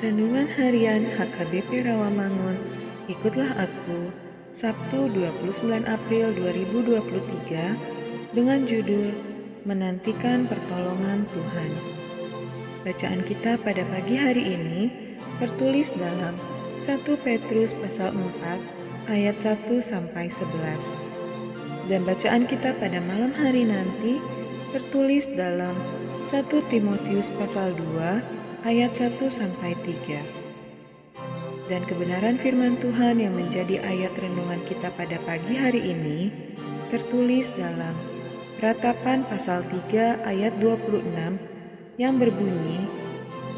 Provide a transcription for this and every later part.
Renungan Harian HKBP Rawamangun, ikutlah aku, Sabtu 29 April 2023, dengan judul Menantikan Pertolongan Tuhan. Bacaan kita pada pagi hari ini tertulis dalam 1 Petrus pasal 4 ayat 1 sampai 11. Dan bacaan kita pada malam hari nanti tertulis dalam 1 Timotius pasal 2 ayat 1 sampai 3. Dan kebenaran firman Tuhan yang menjadi ayat renungan kita pada pagi hari ini tertulis dalam Ratapan pasal 3 ayat 26 yang berbunyi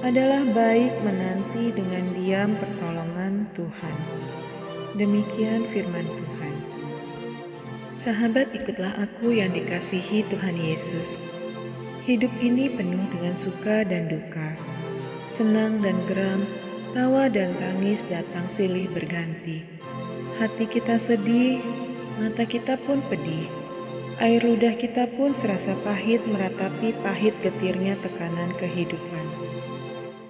adalah baik menanti dengan diam pertolongan Tuhan. Demikian firman Tuhan. Sahabat ikutlah aku yang dikasihi Tuhan Yesus. Hidup ini penuh dengan suka dan duka senang dan geram, tawa dan tangis datang silih berganti. Hati kita sedih, mata kita pun pedih. Air ludah kita pun serasa pahit meratapi pahit getirnya tekanan kehidupan.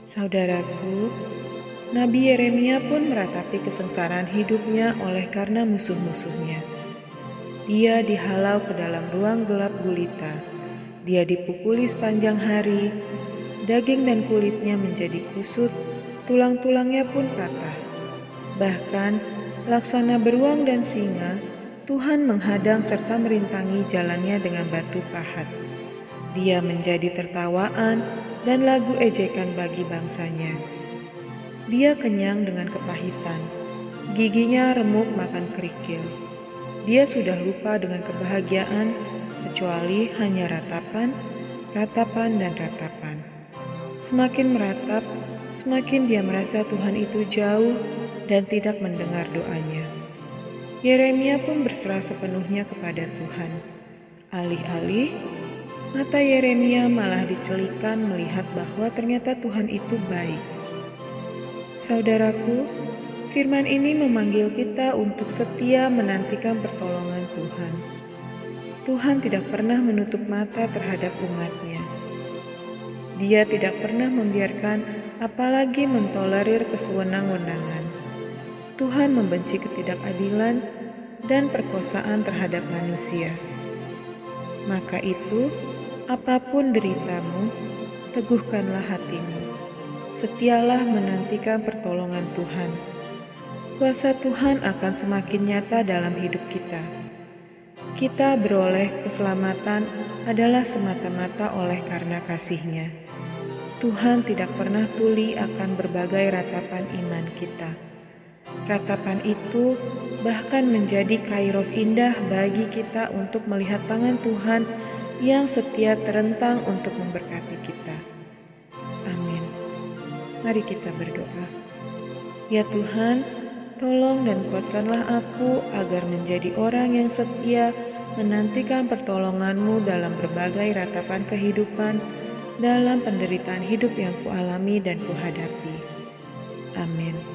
Saudaraku, Nabi Yeremia pun meratapi kesengsaraan hidupnya oleh karena musuh-musuhnya. Dia dihalau ke dalam ruang gelap gulita. Dia dipukuli sepanjang hari, daging dan kulitnya menjadi kusut, tulang-tulangnya pun patah. Bahkan, laksana beruang dan singa, Tuhan menghadang serta merintangi jalannya dengan batu pahat. Dia menjadi tertawaan dan lagu ejekan bagi bangsanya. Dia kenyang dengan kepahitan, giginya remuk makan kerikil. Dia sudah lupa dengan kebahagiaan, kecuali hanya ratapan, ratapan, dan ratapan. Semakin meratap, semakin dia merasa Tuhan itu jauh dan tidak mendengar doanya. Yeremia pun berserah sepenuhnya kepada Tuhan. Alih-alih, mata Yeremia malah dicelikan melihat bahwa ternyata Tuhan itu baik. Saudaraku, firman ini memanggil kita untuk setia menantikan pertolongan Tuhan. Tuhan tidak pernah menutup mata terhadap umatnya. Dia tidak pernah membiarkan apalagi mentolerir kesewenang-wenangan. Tuhan membenci ketidakadilan dan perkosaan terhadap manusia. Maka itu, apa pun deritamu, teguhkanlah hatimu. Setialah menantikan pertolongan Tuhan. Kuasa Tuhan akan semakin nyata dalam hidup kita. Kita beroleh keselamatan adalah semata-mata oleh karena kasihnya. Tuhan tidak pernah tuli akan berbagai ratapan iman kita. Ratapan itu bahkan menjadi kairos indah bagi kita untuk melihat tangan Tuhan yang setia terentang untuk memberkati kita. Amin. Mari kita berdoa. Ya Tuhan, tolong dan kuatkanlah aku agar menjadi orang yang setia menantikan pertolonganmu dalam berbagai ratapan kehidupan dalam penderitaan hidup yang kualami dan kuhadapi. Amin.